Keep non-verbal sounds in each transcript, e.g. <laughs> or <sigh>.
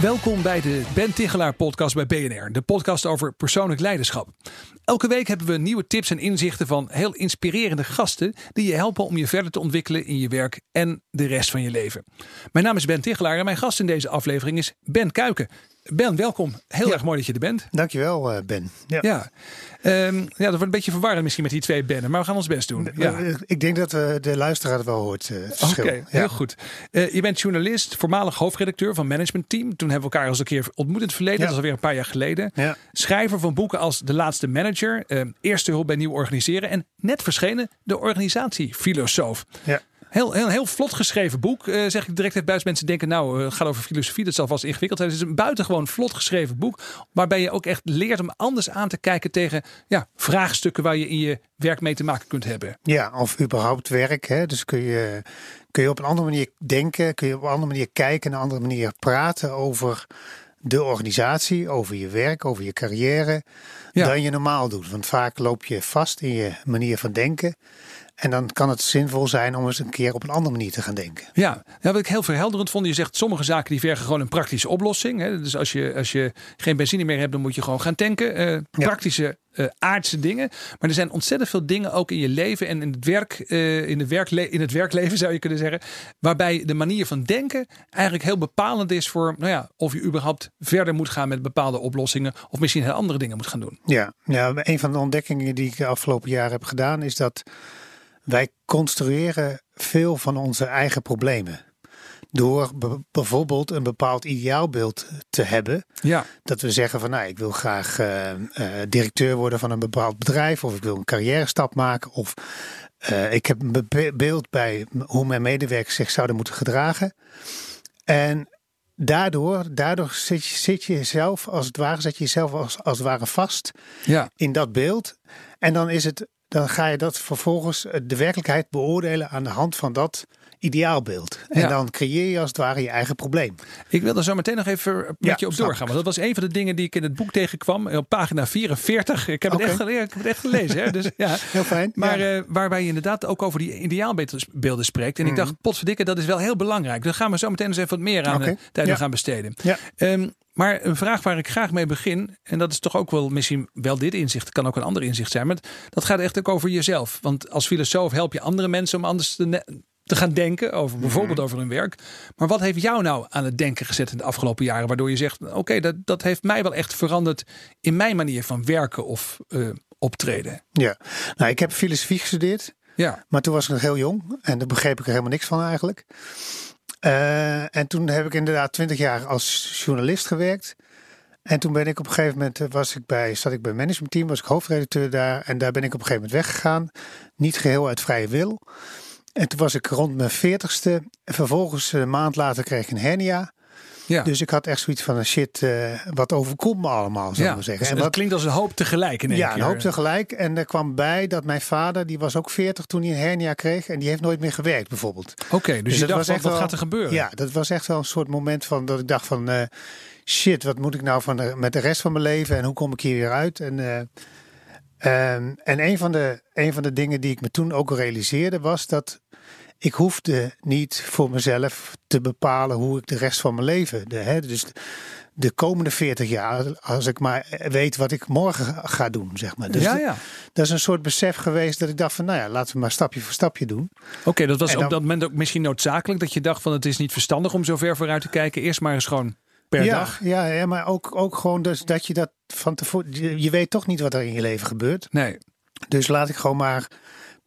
Welkom bij de Ben Tichelaar podcast bij BNR, de podcast over persoonlijk leiderschap. Elke week hebben we nieuwe tips en inzichten van heel inspirerende gasten die je helpen om je verder te ontwikkelen in je werk en de rest van je leven. Mijn naam is Ben Tichelaar en mijn gast in deze aflevering is Ben Kuiken. Ben, welkom. Heel erg mooi dat je er bent. Dankjewel, uh, Ben. Ja. Ja. Um, ja, dat wordt een beetje verwarrend misschien met die twee Bennen, maar we gaan ons best doen. Ja. Ik denk dat we de luisteraar het wel hoort. Uh, Oké, okay, heel goed. Je bent journalist, voormalig hoofdredacteur van Management Team. Toen hebben we elkaar eens een keer ontmoet in het verleden. Dat is alweer een paar jaar geleden. Schrijver van boeken als De Laatste Manager, Eerste Hulp bij Nieuw Organiseren en net verschenen De Organisatiefilosoof. Ja. Heel, heel, heel vlot geschreven boek, uh, zeg ik direct even buiten. Mensen denken, nou, het gaat over filosofie, dat zal vast ingewikkeld zijn. Het is een buitengewoon vlot geschreven boek, waarbij je ook echt leert om anders aan te kijken tegen ja, vraagstukken waar je in je werk mee te maken kunt hebben. Ja, of überhaupt werk. Hè? Dus kun je, kun je op een andere manier denken, kun je op een andere manier kijken, een andere manier praten over de organisatie, over je werk, over je carrière, dan je normaal doet. Want vaak loop je vast in je manier van denken. En dan kan het zinvol zijn om eens een keer op een andere manier te gaan denken. Ja, ja wat ik heel verhelderend vond. Je zegt sommige zaken die vergen gewoon een praktische oplossing. Hè? Dus als je, als je geen benzine meer hebt, dan moet je gewoon gaan tanken. Uh, praktische uh, aardse dingen. Maar er zijn ontzettend veel dingen ook in je leven en in het, werk, uh, in, werkle in het werkleven zou je kunnen zeggen. Waarbij de manier van denken eigenlijk heel bepalend is voor nou ja, of je überhaupt verder moet gaan met bepaalde oplossingen. Of misschien heel andere dingen moet gaan doen. Ja, ja een van de ontdekkingen die ik de afgelopen jaren heb gedaan is dat wij construeren veel van onze eigen problemen. Door bijvoorbeeld een bepaald ideaalbeeld te hebben. Ja. Dat we zeggen van nou, ik wil graag uh, uh, directeur worden van een bepaald bedrijf. Of ik wil een carrière stap maken. Of uh, ik heb een beeld bij hoe mijn medewerkers zich zouden moeten gedragen. En daardoor, daardoor zit, je, zit je jezelf als het ware, zet je jezelf als, als het ware vast ja. in dat beeld. En dan is het dan ga je dat vervolgens eh, de werkelijkheid beoordelen aan de hand van dat ideaalbeeld. En dan creëer je als het ware je eigen probleem. Ik wil er zo meteen nog even met je op doorgaan. Want dat was een van de dingen die ik in het boek tegenkwam. Op pagina 44. Ik heb, het, echt geleerd, ik heb het echt gelezen. Hè? Dus, ja. Heel fijn. Maar uh, waarbij je inderdaad ook over die ideaalbeelden spreekt. En ik mhm. dacht, potverdikke, dat is wel heel belangrijk. Daar gaan we zo meteen eens even wat meer aan okay. tijd gaan besteden. Um, maar een vraag waar ik graag mee begin, en dat is toch ook wel misschien wel dit inzicht, kan ook een ander inzicht zijn, maar dat gaat echt ook over jezelf. Want als filosoof help je andere mensen om anders te, te gaan denken over bijvoorbeeld mhm. over hun werk. Maar wat heeft jou nou aan het denken gezet in de afgelopen jaren, waardoor je zegt, oké, dat, dat heeft mij wel echt veranderd in mijn manier van werken of uh, optreden? Ja, nou, ik heb filosofie gestudeerd. Ja. Maar toen was ik nog heel jong en daar begreep ik er helemaal niks van eigenlijk. Uh, en toen heb ik inderdaad twintig jaar als journalist gewerkt. En toen ben ik op een gegeven moment eh, was ik bij, zat ik bij managementteam, was ik hoofdredacteur daar. En daar ben ik op een gegeven moment weggegaan. Niet geheel uit vrije wil. En toen was ik rond mijn veertigste. Vervolgens een maand later kreeg ik een hernia. Ja. Dus ik had echt zoiets van een shit, uh, wat overkomt me allemaal, zou ik maar zeggen. Dus en dat klinkt als een hoop tegelijk in één ja, keer. een hoop tegelijk. En er kwam bij dat mijn vader, die was ook 40 toen hij een hernia kreeg. En die heeft nooit meer gewerkt bijvoorbeeld. Oké, dus, dus je dacht, was echt wat wel, gaat er gebeuren? Ja, dat was echt wel een soort moment van dat ik dacht van... Uh, shit, wat moet ik nou van de, met de rest van mijn leven? En hoe kom ik hier weer uit? En... Uh, um, en een van, de, een van de dingen die ik me toen ook realiseerde was dat ik hoefde niet voor mezelf te bepalen hoe ik de rest van mijn leven. De, hè, dus de komende 40 jaar, als ik maar weet wat ik morgen ga doen, zeg maar. Dus ja, ja. Dat is een soort besef geweest dat ik dacht van, nou ja, laten we maar stapje voor stapje doen. Oké, dat was dan, op dat moment ook misschien noodzakelijk dat je dacht van, het is niet verstandig om zo ver vooruit te kijken. Eerst maar eens gewoon per ja, dag. Ja, ja, maar ook, ook gewoon dus dat je dat van tevoren, je weet toch niet wat er in je leven gebeurt. Nee. Dus laat ik gewoon maar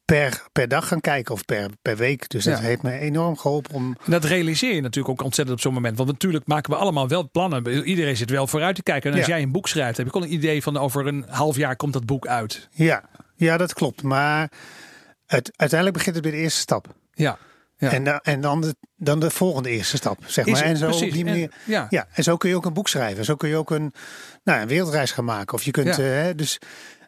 per, per dag gaan kijken of per, per week. Dus dat heeft me enorm geholpen om. En dat realiseer je natuurlijk ook ontzettend op zo'n moment. Want natuurlijk maken we allemaal wel plannen. Iedereen zit wel vooruit te kijken. En als jij een boek schrijft, heb je al een idee van over een half jaar komt dat boek uit. Ja, ja dat klopt. Maar het, uiteindelijk begint het bij de eerste stap. Ja. En, en dan, de, dan de volgende eerste stap, zeg maar. en zo precies. op die manier. En, ja. ja. en zo kun je ook een boek schrijven. Zo kun je ook een, nou, een wereldreis gaan maken. Of je kunt, uh, dus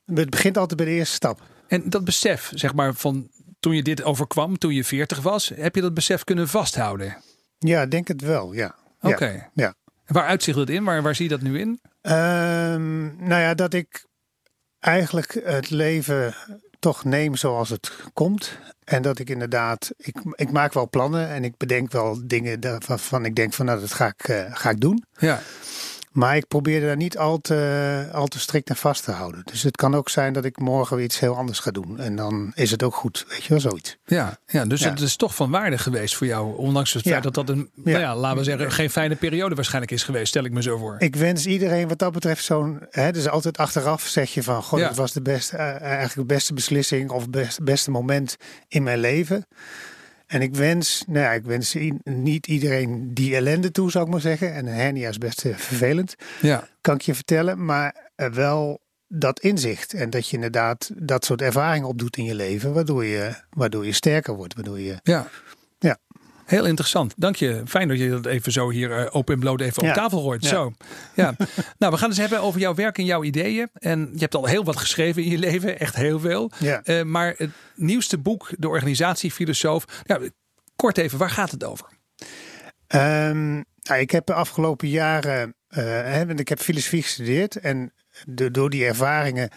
het begint altijd bij de eerste stap. En dat besef, zeg maar, van toen je dit overkwam, toen je 40 was, heb je dat besef kunnen vasthouden? Ja, denk het wel, ja. Oké. Ja. Waar uitzicht het in? Waar, waar zie je dat nu in? Um, nou ja, dat ik eigenlijk het leven toch neem zoals het komt. En dat ik inderdaad, ik, ik maak wel plannen en ik bedenk wel dingen waarvan ik denk van nou dat ga ik, uh, ga ik doen. Ja. Maar ik probeer daar niet al te, al te strikt aan vast te houden. Dus het kan ook zijn dat ik morgen weer iets heel anders ga doen. En dan is het ook goed, weet je wel, zoiets. Ja, ja dus het is toch van waarde geweest voor jou. Ondanks het feit dat dat een, nou ja, laten we zeggen, geen fijne periode waarschijnlijk is geweest. Stel ik me zo voor. Ik wens iedereen wat dat betreft zo'n... Dus altijd achteraf zeg je van... God, het was de beste, uh, eigenlijk de beste beslissing of het beste, beste moment in mijn leven. En ik wens, nou ja, ik wens niet iedereen die ellende toe, zou ik maar zeggen. En een hernia is best eh, vervelend, ja. kan ik je vertellen. Maar wel dat inzicht en dat je inderdaad dat soort ervaringen opdoet in je leven, waardoor je, waardoor je sterker wordt. Waardoor je, ja. Ja. Heel interessant. Dank je. Fijn dat je dat even zo hier uh, open en bloot even op tafel gooit. Ja. Zo. Ja. <laughs> nou, we gaan het eens hebben over jouw werk en jouw ideeën. En je hebt al heel wat geschreven in je leven. Echt heel veel. Ja. Uh, maar het nieuwste boek, De Organisatiefilosoof. Nou, kort even, waar gaat het over? Um, nou, ik heb de afgelopen jaren, uh, hè, ik heb filosofie gestudeerd. En de, door die ervaringen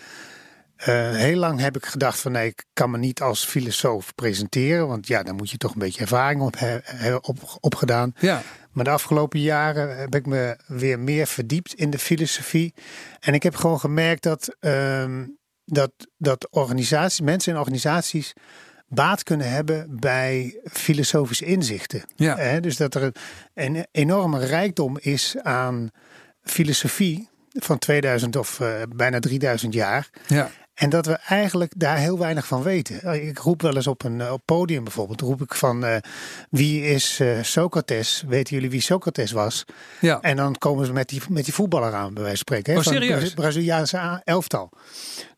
uh, heel lang heb ik gedacht van nee, ik kan me niet als filosoof presenteren. Want ja, dan moet je toch een beetje ervaring op hebben op, opgedaan. Ja. Maar de afgelopen jaren heb ik me weer meer verdiept in de filosofie. En ik heb gewoon gemerkt dat, um, dat, dat organisaties, mensen in organisaties baat kunnen hebben bij filosofische inzichten. Ja. Dus dat er een, een enorme rijkdom is aan filosofie van 2000 of uh, bijna 3000 jaar. Ja. En dat we eigenlijk daar heel weinig van weten. Ik roep wel eens op een op podium bijvoorbeeld. Roep ik van uh, wie is uh, Socrates? Weten jullie wie Socrates was? Ja. En dan komen ze met die, met die voetballer aan, bij wijze van spreken. Hè, oh, serieus? Van Braziliaanse elftal.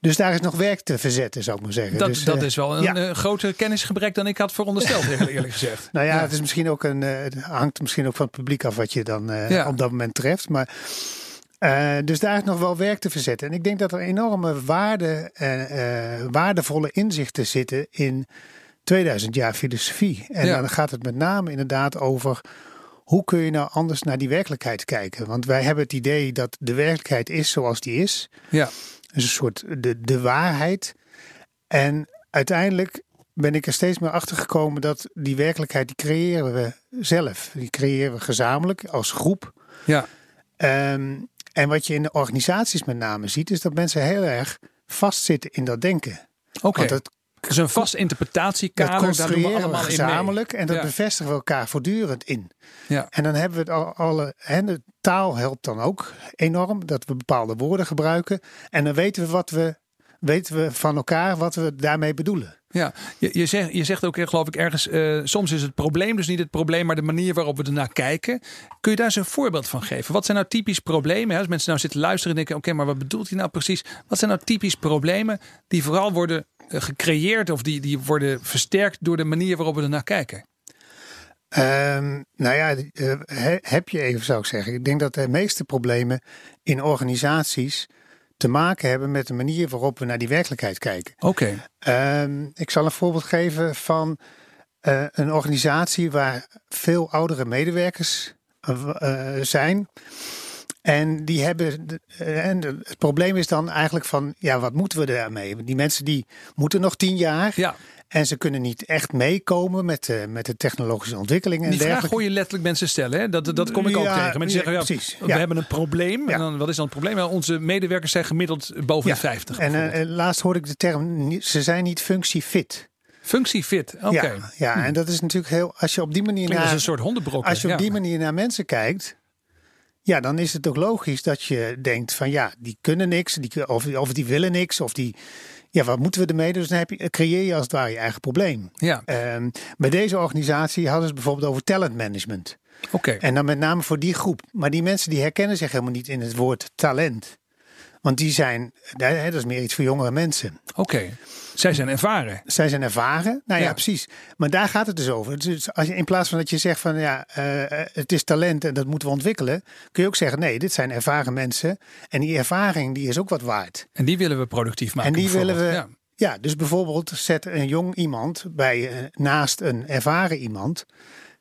Dus daar is nog werk te verzetten, zou ik maar zeggen. Dat, dus, dat is wel een ja. groter kennisgebrek dan ik had verondersteld, eerlijk gezegd. <laughs> nou ja, ja, het is misschien ook een. Het hangt misschien ook van het publiek af wat je dan op dat moment treft. Maar. Uh, dus daar is nog wel werk te verzetten. En ik denk dat er enorme waarde, uh, uh, waardevolle inzichten zitten in 2000 jaar filosofie. En ja. dan gaat het met name inderdaad over hoe kun je nou anders naar die werkelijkheid kijken. Want wij hebben het idee dat de werkelijkheid is zoals die is. Ja. Dus een soort de, de waarheid. En uiteindelijk ben ik er steeds meer achter gekomen dat die werkelijkheid die creëren we zelf. Die creëren we gezamenlijk als groep. Ja. Um, en wat je in de organisaties met name ziet, is dat mensen heel erg vastzitten in dat denken. Oké. Okay. Het is een vast interpretatiekader. Dat construeren daar we, we gezamenlijk en dat ja. bevestigen we elkaar voortdurend in. Ja. En dan hebben we het al, alle. En de taal helpt dan ook enorm, dat we bepaalde woorden gebruiken. En dan weten we wat we weten we van elkaar wat we daarmee bedoelen. Ja, je, je, zegt, je zegt ook, geloof ik, ergens, uh, soms is het probleem dus niet het probleem, maar de manier waarop we ernaar kijken. Kun je daar eens een voorbeeld van geven? Wat zijn nou typisch problemen? Hè? Als mensen nou zitten luisteren en denken, oké, maar wat bedoelt hij nou precies? Wat zijn nou typisch problemen die vooral worden uh, gecreëerd of die, die worden versterkt door de manier waarop we ernaar kijken? Um, nou ja, he, heb je even zou ik zeggen. Ik denk dat de meeste problemen in organisaties te maken hebben met de manier waarop we naar die werkelijkheid kijken. Oké. Okay. Um, ik zal een voorbeeld geven van uh, een organisatie waar veel oudere medewerkers uh, zijn. En die hebben. En het probleem is dan eigenlijk van, ja, wat moeten we daarmee? Die mensen die moeten nog tien jaar. Ja. En ze kunnen niet echt meekomen met de, met de technologische ontwikkelingen. Die en vraag hoor je letterlijk mensen stellen. Hè? Dat, dat kom ik ook tegen. Mensen ja, zeggen, precies, ja, we hebben een probleem. En dan, wat is dan het probleem? Nou, onze medewerkers zijn gemiddeld boven de 50. En uh, laatst hoorde ik de term, ze zijn niet functiefit. Functiefit, oké. Okay. Ja, ja hm. en dat is natuurlijk heel... Als je op die manier Klinkt naar... een soort hondenbrokken. Als je op die manier naar mensen kijkt... Ja, dan is het ook logisch dat je denkt van ja, die kunnen niks, die, of, of die willen niks, of die, ja, wat moeten we ermee? Dus dan heb je, creëer je als het ware je eigen probleem. Ja. Um, bij deze organisatie hadden ze bijvoorbeeld over talentmanagement. Oké. Okay. En dan met name voor die groep. Maar die mensen die herkennen zich helemaal niet in het woord talent. Want die zijn, dat is meer iets voor jongere mensen. Oké. Zij zijn ervaren. Zij zijn ervaren. Nou ja, precies. Maar daar gaat het dus over. Dus als je, in plaats van dat je zegt van ja, uh, het is talent en dat moeten we ontwikkelen, kun je ook zeggen nee, dit zijn ervaren mensen. En die ervaring die is ook wat waard. En die willen we productief maken. En die willen we. Ja. ja. dus bijvoorbeeld zet een jong iemand bij uh, naast een ervaren iemand,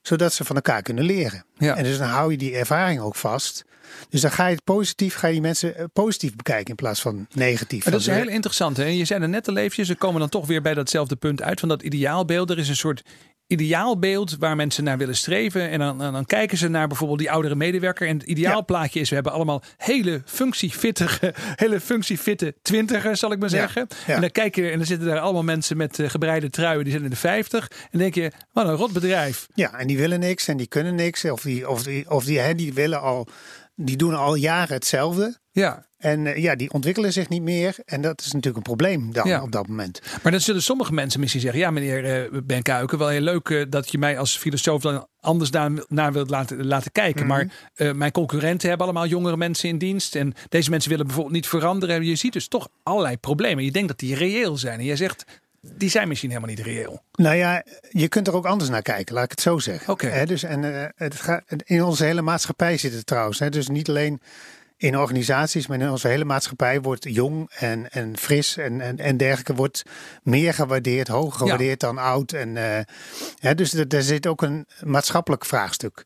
zodat ze van elkaar kunnen leren. Ja. En dus dan hou je die ervaring ook vast. Dus dan ga je het positief, ga je die mensen eh, positief bekijken in plaats van negatief. Maar dat is heel interessant. Hè? Je zei er net al eventjes, ze komen dan toch weer bij datzelfde punt uit van dat ideaalbeeld. Er is een soort ideaalbeeld waar mensen naar willen streven. En dan, dan kijken ze naar bijvoorbeeld die oudere medewerker. En het ideaalplaatje is, we hebben allemaal hele functiefittige, <laughs> hele functiefitte twintigers, zal ik maar zeggen. En dan kijk je en dan zitten daar allemaal mensen met uh, gebreide truien, die zijn in de vijftig. En denk je, wat een rot bedrijf. Ja, en die willen niks en die kunnen niks. Of die, of die, of die, hè, die willen al die doen al jaren hetzelfde. Ja. En uh, ja, die ontwikkelen zich niet meer. En dat is natuurlijk een probleem dan op dat moment. Maar dan zullen sommige mensen misschien zeggen: Ja, meneer uh, Ben Kuiken, wel heel leuk uh, dat je mij als filosoof dan anders naar, naar wilt laten, laten kijken. Mm -hmm. Maar mijn concurrenten hebben allemaal jongere mensen in dienst. En deze mensen willen bijvoorbeeld niet veranderen. Je ziet dus toch allerlei problemen. Je denkt dat die reëel zijn. En jij zegt: die zijn misschien helemaal niet reëel. Nou ja, je kunt er ook anders naar kijken, laat ik het zo zeggen. Oké. dus en uh, het gaat, in onze hele maatschappij zit het trouwens. Hè, dus niet alleen in organisaties, maar in onze hele maatschappij wordt jong en, en fris en, en, en dergelijke wordt meer gewaardeerd, hoger gewaardeerd dan oud. En, uh, hè, dus er, zit ook een maatschappelijk vraagstuk.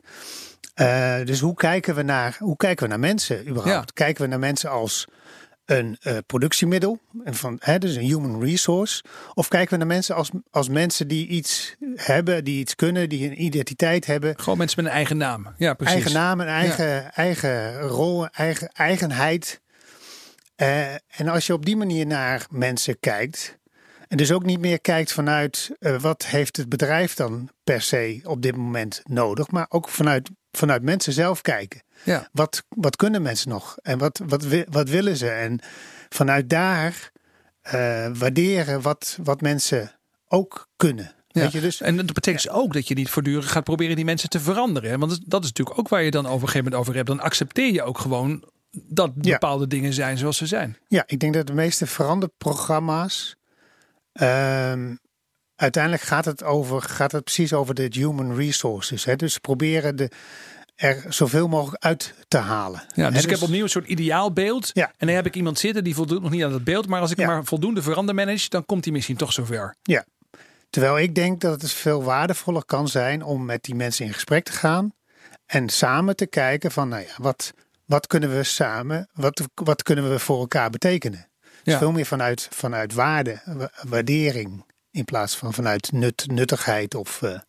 Uh, dus hoe kijken we naar, hoe kijken we naar mensen überhaupt? Ja. Kijken we naar mensen als een uh, productiemiddel, van, hè, dus een human resource? Of kijken we naar mensen als, als mensen die iets hebben, die iets kunnen, die een identiteit hebben? Gewoon mensen met een eigen naam. Ja, precies. Eigen naam, een eigen, ja. eigen rol, eigen eigenheid. Uh, en als je op die manier naar mensen kijkt, en dus ook niet meer kijkt vanuit uh, wat heeft het bedrijf dan per se op dit moment nodig, maar ook vanuit, vanuit mensen zelf kijken. Ja. Wat, wat kunnen mensen nog en wat, wat, wat willen ze? En vanuit daar uh, waarderen wat, wat mensen ook kunnen. Ja. Weet je, dus, en dat betekent ja. ook dat je niet voortdurend gaat proberen die mensen te veranderen. Want dat is natuurlijk ook waar je dan over een gegeven moment over hebt. Dan accepteer je ook gewoon dat bepaalde ja. dingen zijn zoals ze zijn. Ja, ik denk dat de meeste veranderprogramma's. Um, uiteindelijk gaat het, over, gaat het precies over de human resources. Hè? Dus proberen de, er zoveel mogelijk uit te halen. Ja, dus, dus ik heb opnieuw een soort ideaalbeeld. Ja. En dan heb ik iemand zitten die voldoet nog niet aan dat beeld. Maar als ik ja. maar voldoende verander manage, dan komt hij misschien toch zover. Ja. Terwijl ik denk dat het veel waardevoller kan zijn om met die mensen in gesprek te gaan. En samen te kijken van, nou ja, wat, wat kunnen we samen, wat, wat kunnen we voor elkaar betekenen? Dus veel meer vanuit, vanuit waarde, waardering. In plaats van vanuit nut, nuttigheid of uh,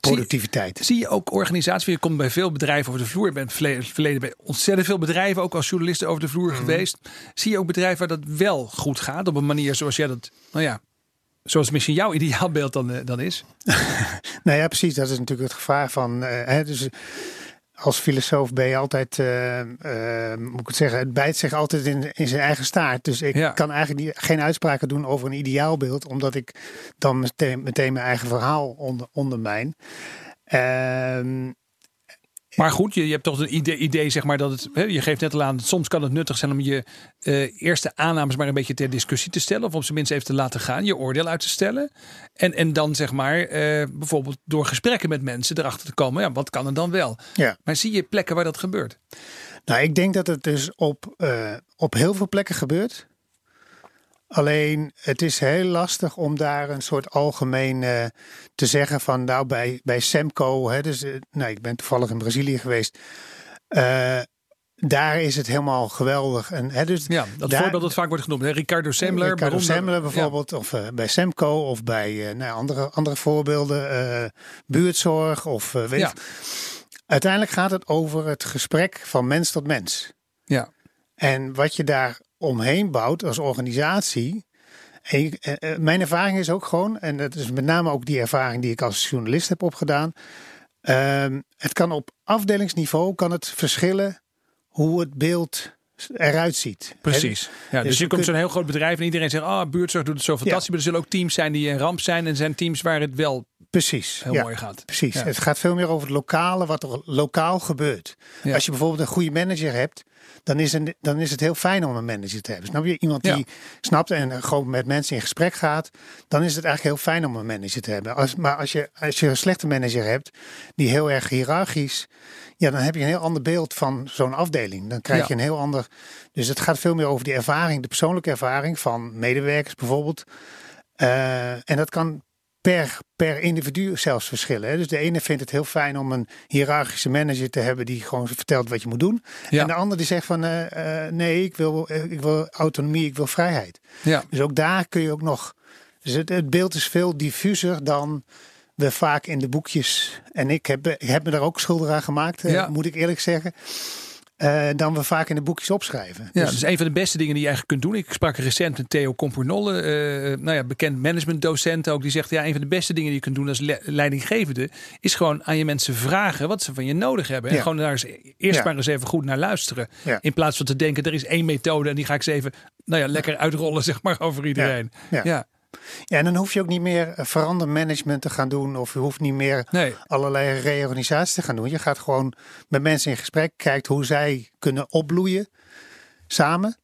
productiviteit. Zie, zie, je ook organisaties? Je komt bij veel bedrijven over de vloer. Je bent verleden, bij ontzettend veel bedrijven, ook als journalisten over de vloer mm. geweest. Zie je ook bedrijven waar dat wel goed gaat? Op een manier zoals jij dat, nou ja, zoals misschien jouw ideaalbeeld dan, uh, dan is? <laughs> nou ja, precies. Dat is natuurlijk het gevaar van. Uh, hè, dus, als filosoof ben je altijd, uh, uh, moet ik het zeggen, het bijt zich altijd in, in zijn eigen staart. Dus ik ja. kan eigenlijk niet, geen uitspraken doen over een ideaalbeeld, omdat ik dan meteen, meteen mijn eigen verhaal onder, ondermijn. Uh, maar goed, je, je hebt toch een idee, idee, zeg maar, dat het. Hè, je geeft net al aan, soms kan het nuttig zijn om je uh, eerste aannames maar een beetje ter discussie te stellen. Of op zijn minst even te laten gaan, je oordeel uit te stellen. En, en dan zeg maar, uh, bijvoorbeeld door gesprekken met mensen erachter te komen, ja, wat kan er dan wel? Ja. Maar zie je plekken waar dat gebeurt? Nou, ik denk dat het dus op, uh, op heel veel plekken gebeurt. Alleen het is heel lastig om daar een soort algemeen uh, te zeggen van nou bij, bij Semco, hè, dus, uh, nou, ik ben toevallig in Brazilië geweest. Uh, daar is het helemaal geweldig. En, hè, dus ja, dat daar, voorbeeld dat vaak wordt genoemd. Hè? Ricardo Semler. Ricardo Semler bijvoorbeeld. Ja. Of bij Semco of bij nou, andere, andere voorbeelden. buurtzorg of weet ja. Uiteindelijk gaat het over het gesprek van mens tot mens. Ja. En wat je daar omheen bouwt als organisatie. En je, uh, mijn ervaring is ook gewoon, en dat is met name ook die ervaring die ik als journalist heb opgedaan. Uh, het kan op afdelingsniveau kan het verschillen hoe het beeld eruit ziet. Precies. Ja, dus, dus je komt zo'n heel groot bedrijf en iedereen zegt, ah, oh, buurtzorg doet het zo fantastisch. Ja. Maar er zullen ook teams zijn die een ramp zijn en zijn teams waar het wel Precies. heel mooi gaat. Precies. Het gaat veel meer over het lokale, wat er lokaal gebeurt. Als je bijvoorbeeld een goede manager hebt, dan is, een, dan is het heel fijn om een manager te hebben. Snap je? Iemand die snapt en gewoon met mensen in gesprek gaat, dan is het eigenlijk heel fijn om een manager te hebben. Als, maar als je, als je een slechte manager hebt, die heel erg hiërarchisch, ja, dan heb je een heel ander beeld van zo'n afdeling. Dan krijg je een heel ander. Dus het gaat veel meer over die ervaring, de persoonlijke ervaring van medewerkers bijvoorbeeld. Uh, en dat kan per, per individu zelfs verschillen. Hè? Dus de ene vindt het heel fijn om een hiërarchische manager te hebben die gewoon vertelt wat je moet doen. En de ander die zegt van uh, uh, nee, ik wil, ik wil autonomie, ik wil vrijheid. Ja. Dus ook daar kun je ook nog. Dus het, het beeld is veel diffuser dan we vaak in de boekjes. En ik heb, ik heb me daar ook schuldig aan gemaakt, ja. moet ik eerlijk zeggen. Uh, dan we vaak in de boekjes opschrijven. Ja, dus, dus een van de beste dingen die je eigenlijk kunt doen. Ik sprak recent met Theo Compornolle, uh, nou ja, bekend managementdocent ook. Die zegt, ja, een van de beste dingen die je kunt doen als le leidinggevende... is gewoon aan je mensen vragen wat ze van je nodig hebben. En gewoon daar eens, eerst ja. maar eens even goed naar luisteren. In plaats van te denken, er is één methode en die ga ik eens even nou ja, lekker uitrollen <laughs> zeg maar, over iedereen. ja. Ja, en dan hoef je ook niet meer eh, verandermanagement te gaan doen. Of je hoeft niet meer nee. allerlei reorganisaties te gaan doen. Je gaat gewoon met mensen in gesprek. Kijkt hoe zij kunnen opbloeien samen.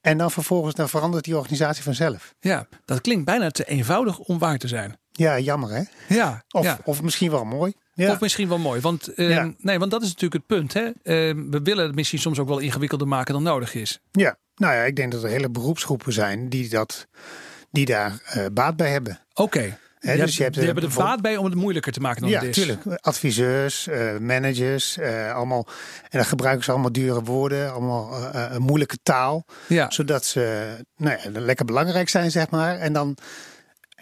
En dan vervolgens dan verandert die organisatie vanzelf. Ja, dat klinkt bijna te eenvoudig om waar te zijn. Ja, jammer hè? Ja. Of, ja. of misschien wel mooi. Ja. Of misschien wel mooi. Want, uh, nee, want dat is natuurlijk het punt. Hè? Uh, we willen het misschien soms ook wel ingewikkelder maken dan nodig is. Ja, nou ja, ik denk dat er hele beroepsgroepen zijn die dat die daar uh, baat bij hebben. Oké. Okay. He, dus je hebt, die hebben er baat bij om het moeilijker te maken dan ja, het is. Tuurlijk. Adviseurs, uh, managers, uh, allemaal. En dan gebruiken ze allemaal dure woorden, allemaal een moeilijke taal. Ja. Zodat ze nou ja, lekker belangrijk zijn, zeg maar. En dan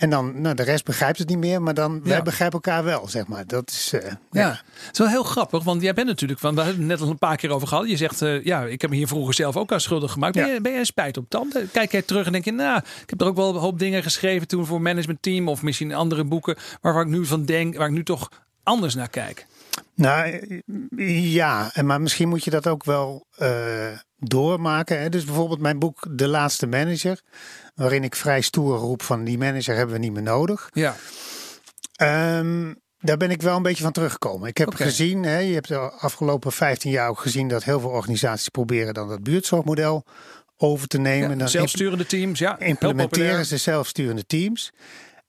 en dan, nou, de rest begrijpt het niet meer, maar dan wij begrijpen elkaar wel, zeg maar. Dat is, uh, ja. ja. het is wel heel grappig, want jij bent natuurlijk, want we hebben het net al een paar keer over gehad. Je zegt, uh, ja, ik heb me hier vroeger zelf ook aan schuldig gemaakt. Ben, je, ben spijt op tanden? Kijk jij terug en denk je, nou, ik heb er ook wel een hoop dingen geschreven toen voor managementteam of misschien andere boeken, waarvan ik nu van denk, waar ik nu toch anders naar kijk. Nou ja, maar misschien moet je dat ook wel uh, doormaken. Hè? Dus bijvoorbeeld mijn boek De Laatste Manager waarin ik vrij stoer roep van die manager hebben we niet meer nodig. Ja. Um, daar ben ik wel een beetje van teruggekomen. Ik heb okay. gezien, hè, je hebt de afgelopen 15 jaar ook gezien dat heel veel organisaties proberen dan dat buurtzorgmodel over te nemen. Ja, dan zelfsturende teams, ja. Implementeren ze zelfsturende teams.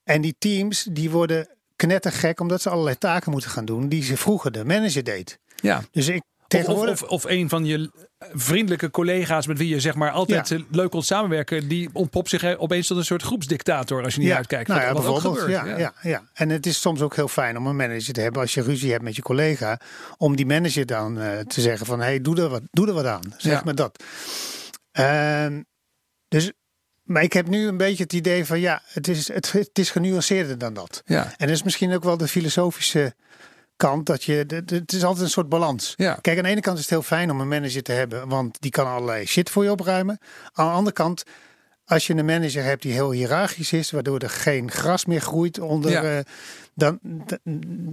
En die teams die worden knettergek omdat ze allerlei taken moeten gaan doen die ze vroeger de manager deed. Ja. Dus ik of, of, of, een van je vriendelijke collega's met wie je zeg maar altijd ja. leuk kon samenwerken, die ontpopt zich opeens tot een soort groepsdictator als je niet ja, uitkijkt. Nou ja, bijvoorbeeld. Ja, ja. Ja, ja, En het is soms ook heel fijn om een manager te hebben als je ruzie hebt met je collega, om die manager dan uh, te zeggen van hey, doe er wat, doe er wat aan. Zeg maar dat. Uh, dus maar ik heb nu een beetje het idee van ja, het is, het, het is genuanceerder dan dat. Ja. En dat is misschien ook wel de filosofische kant dat je. Het is altijd een soort balans. Ja. Kijk, aan de ene kant is het heel fijn om een manager te hebben, want die kan allerlei shit voor je opruimen. Aan de andere kant, als je een manager hebt die heel hiërarchisch is, waardoor er geen gras meer groeit onder. Ja. Uh, dan,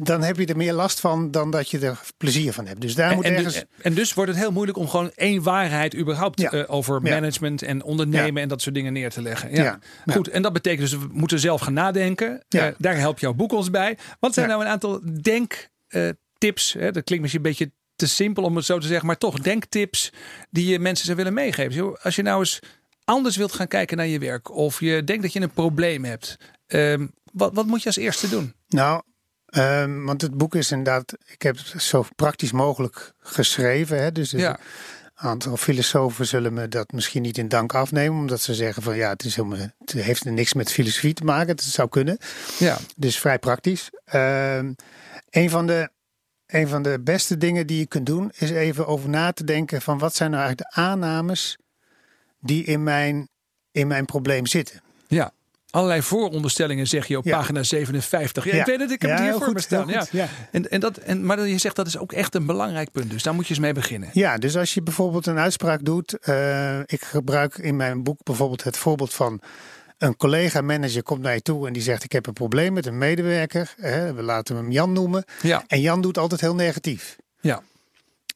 dan heb je er meer last van dan dat je er plezier van hebt. Dus daar en, moet en ergens. Dus, en dus wordt het heel moeilijk om gewoon één waarheid überhaupt ja. uh, over management en ondernemen en dat soort dingen neer te leggen. Ja. Goed, en dat betekent dus we moeten zelf gaan nadenken. Uh, daar helpt jouw boek ons bij. Wat zijn nou een aantal denk uh, tips. Hè? Dat klinkt misschien een beetje te simpel om het zo te zeggen, maar toch denktips die je mensen zou willen meegeven. Als je nou eens anders wilt gaan kijken naar je werk of je denkt dat je een probleem hebt, um, wat, wat moet je als eerste doen? Nou, um, want het boek is inderdaad, ik heb het zo praktisch mogelijk geschreven. Hè? Dus ja. Een aantal filosofen zullen me dat misschien niet in dank afnemen, omdat ze zeggen van ja, het, is helemaal, het heeft niks met filosofie te maken. Het zou kunnen. Ja. Dus vrij praktisch. Um, een van de een van de beste dingen die je kunt doen, is even over na te denken van wat zijn nou eigenlijk de aannames die in mijn, in mijn probleem zitten. Ja, allerlei vooronderstellingen zeg je op ja. pagina 57. Ja. Ik weet het, ik heb het hier voor me staan. Ja. En, en dat, en, maar je zegt dat is ook echt een belangrijk punt. Dus daar moet je eens mee beginnen. Ja, dus als je bijvoorbeeld een uitspraak doet. Uh, ik gebruik in mijn boek bijvoorbeeld het voorbeeld van een collega-manager komt naar je toe en die zegt: Ik heb een probleem met een medewerker. Hè, we laten hem Jan noemen. Ja. En Jan doet altijd heel negatief. Ja.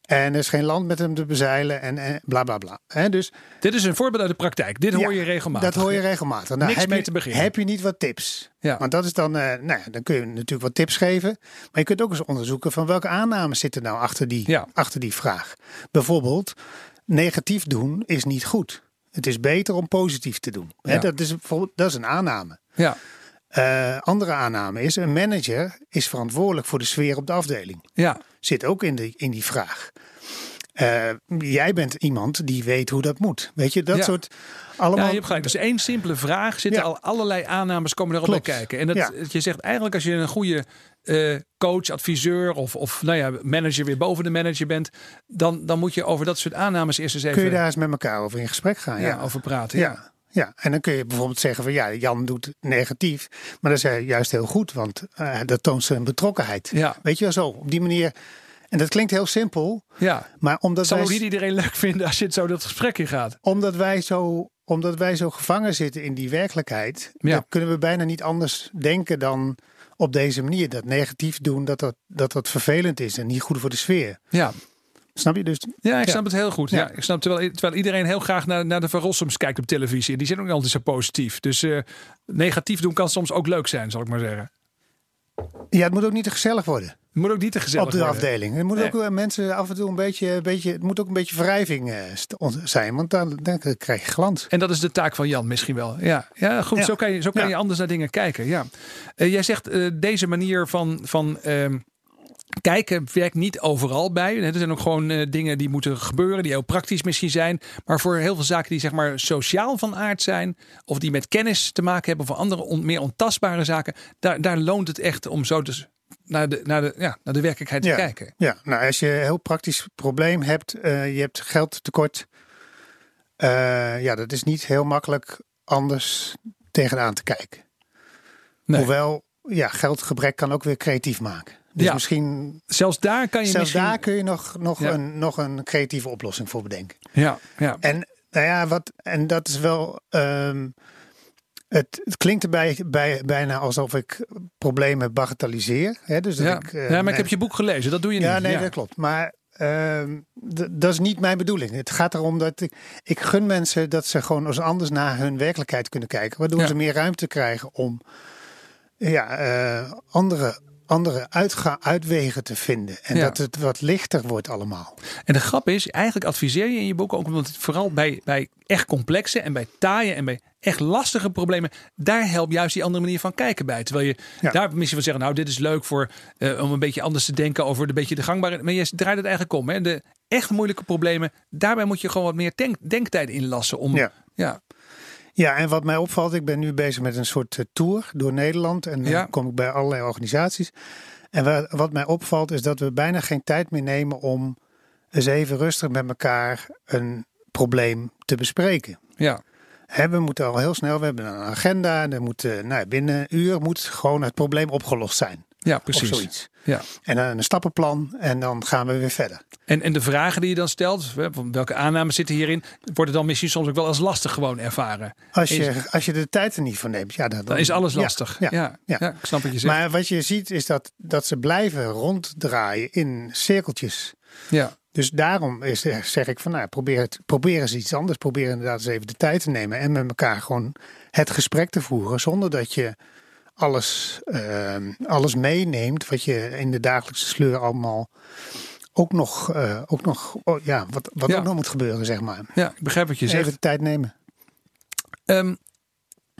En er is geen land met hem te bezeilen en, en bla bla bla. dus, Dit is een voorbeeld uit de praktijk. Dit hoor je regelmatig. Dat hoor je regelmatig. Nou, Niks mee te beginnen. Heb je niet wat tips? Ja. Want dat is dan, uh, nou, dan kun je natuurlijk wat tips geven. Maar je kunt ook eens onderzoeken van welke aannames zitten nou achter die, achter die vraag. Bijvoorbeeld, negatief doen is niet goed. Het is beter om positief te doen. dat, is, dat is een aanname. Ja. Uh, andere aanname is, een manager is verantwoordelijk voor de sfeer op de afdeling. Ja. Zit ook in, de, in die vraag. Uh, jij bent iemand die weet hoe dat moet. Weet je, dat soort allemaal. Ja, je hebt gelijk. Dus één simpele vraag. Zitten al allerlei aannames komen erop bij kijken. En dat, je zegt eigenlijk als je een goede uh, coach, adviseur of, of nou ja, manager weer boven de manager bent, dan, dan moet je over dat soort aannames eerst eens even. Kun je daar eens met elkaar over in gesprek gaan? Ja, over praten. ja. Ja, en dan kun je bijvoorbeeld zeggen van ja, Jan doet negatief. Maar dat is juist heel goed, want uh, dat toont zijn betrokkenheid. Ja. Weet je wel zo, op die manier. En dat klinkt heel simpel. Ja. Maar omdat Zou wij, niet iedereen leuk vinden als je het zo dat gesprek in gaat? Omdat wij zo, omdat wij zo gevangen zitten in die werkelijkheid, ja. kunnen we bijna niet anders denken dan op deze manier. Dat negatief doen, dat dat, dat dat vervelend is en niet goed voor de sfeer. Ja. Snap je dus? Ja, ik snap het heel goed. Ja. ik snap terwijl, terwijl iedereen heel graag naar, naar de Verrossums kijkt op televisie. En die zijn ook niet altijd zo positief. Dus uh, negatief doen kan soms ook leuk zijn, zal ik maar zeggen. Ja, het moet ook niet te gezellig worden. Het moet ook niet te gezellig worden. Op de afdeling. Het moet ook uh, mensen af en toe een beetje, een beetje, het moet ook een beetje wrijving uh, zijn, want dan, dan krijg je glans. En dat is de taak van Jan misschien wel. Ja, ja goed. Zo kan je, zo kan je anders naar dingen kijken. Ja. jij zegt deze manier van, van ehm, Kijken werkt niet overal bij. Er zijn ook gewoon uh, dingen die moeten gebeuren, die heel praktisch misschien zijn. Maar voor heel veel zaken die zeg maar sociaal van aard zijn, of die met kennis te maken hebben, of andere on, meer ontastbare zaken, daar, daar loont het echt om zo dus naar de, naar de, ja, naar de werkelijkheid te kijken. Ja, nou als je een heel praktisch probleem hebt, uh, je hebt geldtekort. Uh, ja, dat is niet heel makkelijk anders tegenaan te kijken. Nee. Hoewel, ja, geldgebrek kan ook weer creatief maken. Dus ja. misschien. Zelfs daar kan je zelfs misschien... daar kun je nog, nog, een, nog een creatieve oplossing voor bedenken. Ja, ja. En nou ja, wat, en dat is wel. Um, het, het, klinkt erbij bij, bijna alsof ik problemen bagatelliseer. Hè? Dus ja. Ik, uh, ja, maar ik heb je boek gelezen, dat doe je niet. Ja, nee, dat klopt. Maar uh, dat is niet mijn bedoeling. Het gaat erom dat ik, ik gun mensen dat ze gewoon eens anders naar hun werkelijkheid kunnen kijken. Waardoor ja. ze meer ruimte krijgen om ja, uh, andere andere uitga uitwegen te vinden. En dat het wat lichter wordt allemaal. En de grap is, eigenlijk adviseer je in je boek ook omdat het vooral bij, bij echt complexe en bij taaie en bij echt lastige problemen, daar helpt juist die andere manier van kijken bij. Terwijl je daar misschien wel zeggen, nou dit is leuk voor uh, om een beetje anders te denken over de beetje de gangbare. Maar je draait het eigenlijk om. Hè? De echt moeilijke problemen, daarbij moet je gewoon wat meer denk, denktijd inlassen om. Ja. ja. Ja, en wat mij opvalt, ik ben nu bezig met een soort uh, tour door Nederland. En dan kom ik bij allerlei organisaties. En wat, wat mij opvalt is dat we bijna geen tijd meer nemen om eens even rustig met elkaar een probleem te bespreken. Ja. He, we moeten al heel snel, we hebben een agenda. En er moet, nou, binnen een uur moet gewoon het probleem opgelost zijn. Ja, precies. Of zoiets. Ja. En dan een stappenplan en dan gaan we weer verder. En, en de vragen die je dan stelt, welke aannames zitten hierin, worden dan misschien soms ook wel als lastig gewoon ervaren. Als je, als je de tijd er niet voor neemt, ja, dan, dan is alles lastig. Ja, ja, ja, ja. ik snap wat je zegt. Maar wat je ziet is dat, dat ze blijven ronddraaien in cirkeltjes. Ja. Dus daarom is, zeg ik van nou, probeer, het, probeer eens iets anders. Probeer inderdaad eens even de tijd te nemen en met elkaar gewoon het gesprek te voeren. Zonder dat je alles, uh, alles meeneemt wat je in de dagelijkse sleur allemaal ook nog, uh, ook nog oh, ja, wat, wat ja. ook nog moet gebeuren, zeg maar. Ja, ik begrijp wat je Even zegt. Even de tijd nemen. Um,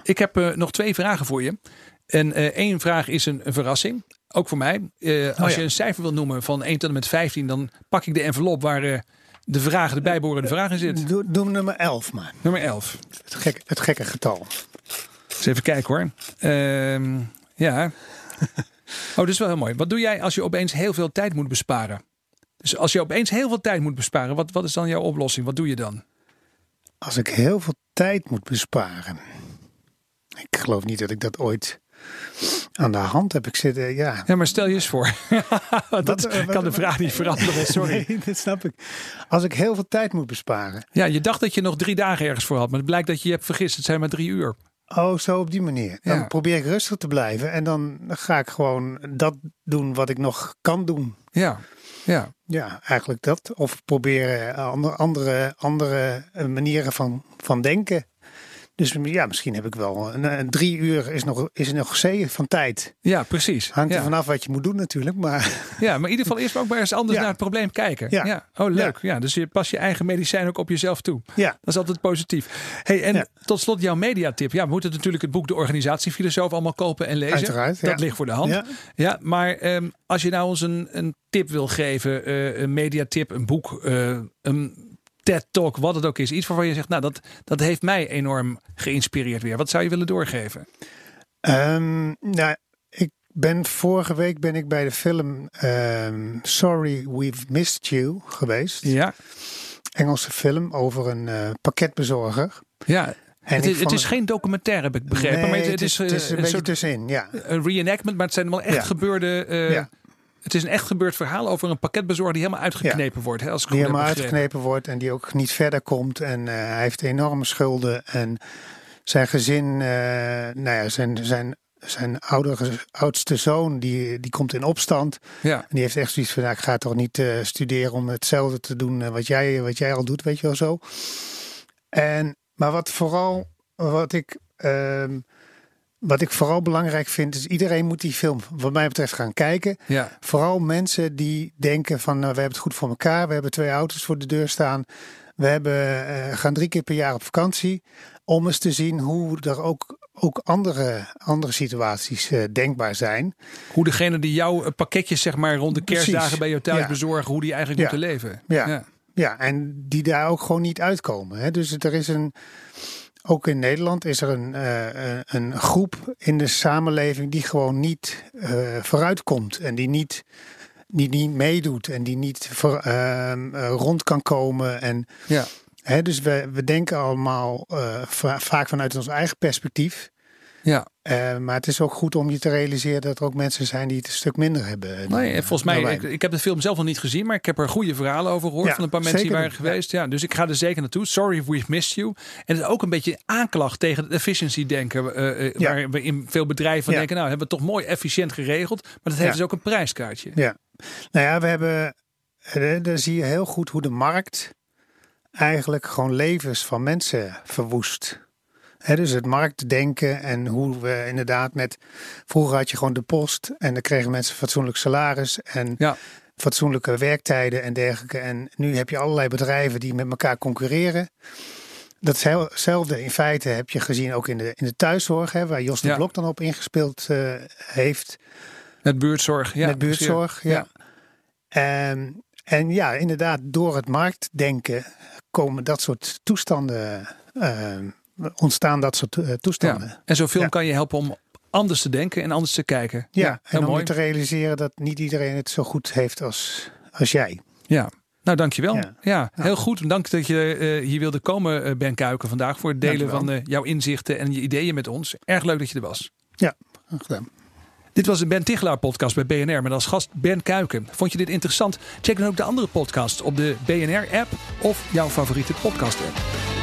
ik heb uh, nog twee vragen voor je. En uh, één vraag is een, een, verrassing. Ook voor mij. Als oh, ja. je een cijfer wil noemen van 1 tot en met 15, dan pak ik de envelop waar de vragen, de bijbehorende vragen in zit. Doe, doe nummer 11 maar. Nummer 11. Het, gek, het gekke getal. Eens even kijken hoor. Uh, ja. <laughs> oh, dat is wel heel mooi. Wat doe jij als je opeens heel veel tijd moet besparen? Dus als je opeens heel veel tijd moet besparen, wat, wat is dan jouw oplossing? Wat doe je dan? Als ik heel veel tijd moet besparen. Ik geloof niet dat ik dat ooit aan de hand heb ik zitten. Ja, ja maar stel je eens voor. <laughs> dat wat, kan wat, de vraag niet <laughs> veranderen, sorry. Nee, dat snap ik. Als ik heel veel tijd moet besparen. Ja, je dacht dat je nog drie dagen ergens voor had, maar het blijkt dat je je hebt vergist. Het zijn maar drie uur. Oh, zo op die manier. Dan probeer ik rustig te blijven en dan ga ik gewoon dat doen wat ik nog kan doen. Ja, ja. Ja, eigenlijk dat. Of proberen andere, andere, andere manieren van, van denken. Dus ja, misschien heb ik wel een, een drie uur is nog, is nog zee van tijd. Ja, precies. Hangt er vanaf wat je moet doen natuurlijk. Maar... Ja, maar in ieder geval eerst ook maar eens anders naar het probleem kijken. Ja. Oh, leuk. Ja. dus je pas je eigen medicijn ook op jezelf toe. Ja. Dat is altijd positief. Hey, en tot slot jouw mediatip. Ja, we moeten natuurlijk het boek De Organisatiefilosoof allemaal kopen en lezen. Uiteraard, Dat ligt voor de hand. Ja, maar um, als je nou ons een, een tip wil geven, uh, een mediatip, een boek, uh, een TED Talk, wat het ook is. Iets waarvan je zegt, nou dat, dat heeft mij enorm geïnspireerd weer. Wat zou je willen doorgeven? Um, nou, ik ben vorige week ben ik bij de film um, Sorry We've Missed You geweest. Ja. Engelse film over een uh, pakketbezorger. Ja, en het, is, het is geen documentaire, heb ik begrepen. Nee, maar het, het is, het is een, een beetje tussenin, ja. Een reenactment, maar het zijn allemaal echt ja. gebeurde uh, ja. Het is een echt gebeurd verhaal over een pakketbezorger die helemaal uitgeknepen wordt. Hè, als die helemaal uitgeknepen wordt en die ook niet verder komt. En uh, hij heeft enorme schulden. En zijn gezin, uh, nou ja, zijn, zijn, zijn oudere, oudste zoon, die, die komt in opstand. Ja. En die heeft echt zoiets van, nou, ik ga toch niet uh, studeren om hetzelfde te doen wat jij, wat jij al doet, weet je wel zo. En, maar wat vooral, wat ik... Uh, wat ik vooral belangrijk vind, is iedereen moet die film, wat mij betreft, gaan kijken. Ja. Vooral mensen die denken van, nou, we hebben het goed voor elkaar. We hebben twee auto's voor de deur staan. We hebben, uh, gaan drie keer per jaar op vakantie. Om eens te zien hoe er ook, ook andere, andere situaties uh, denkbaar zijn. Hoe degene die jouw pakketjes, zeg maar, rond de kerstdagen bij jou thuis ja. bezorgen, hoe die eigenlijk ja. moeten leven. Ja. ja. Ja. en die daar ook gewoon niet uitkomen. Hè? Dus er is een ook in Nederland is er een, uh, een groep in de samenleving die gewoon niet uh, vooruitkomt en die niet, die niet meedoet en die niet voor, rond kan komen. En, ja. hè, dus we, we denken allemaal vaak vanuit ons eigen perspectief. Ja. Uh, maar het is ook goed om je te realiseren dat er ook mensen zijn die het een stuk minder hebben. Nee, dan, volgens mij, ik, ik, heb de film zelf nog niet gezien, maar ik heb er goede verhalen over gehoord ja, van een paar mensen die waren geweest. Ja. dus ik ga er zeker naartoe. Sorry if we've missed you. En het is ook een beetje aanklacht tegen het efficiency denken, uh, waar we in veel bedrijven denken, nou hebben we het toch mooi efficiënt geregeld, maar dat heeft dus ook een prijskaartje. Ja, nou ja, we hebben, daar zie je heel goed hoe de markt eigenlijk gewoon levens van mensen verwoest. He, dus het marktdenken en hoe we inderdaad met. Vroeger had je gewoon de post en dan kregen mensen fatsoenlijk salaris en ja. fatsoenlijke werktijden en dergelijke. En nu heb je allerlei bedrijven die met elkaar concurreren. Datzelfde in feite heb je gezien ook in de, in de thuiszorg, hè, waar Jos de ja. Blok dan op ingespeeld uh, heeft. Met buurtzorg, ja. Met buurtzorg, ja. ja. Um, en ja, inderdaad, door het marktdenken komen dat soort toestanden. Uh, ontstaan dat soort uh, toestanden. Ja. En zo'n film ja. kan je helpen om anders te denken en anders te kijken. Ja, ja en om mooi. je te realiseren dat niet iedereen het zo goed heeft als, als jij. Ja, nou, dankjewel. Ja, ja heel goed. Dank dat je uh, hier wilde komen, uh, Ben Kuiken, vandaag voor het delen van uh, jouw inzichten en je ideeën met ons. Erg leuk dat je er was. Ja, gedaan. Dit was de Ben Tichelaar podcast bij BNR met als gast Ben Kuiken. Vond je dit interessant? Check dan ook de andere podcasts op de BNR app of jouw favoriete podcast app.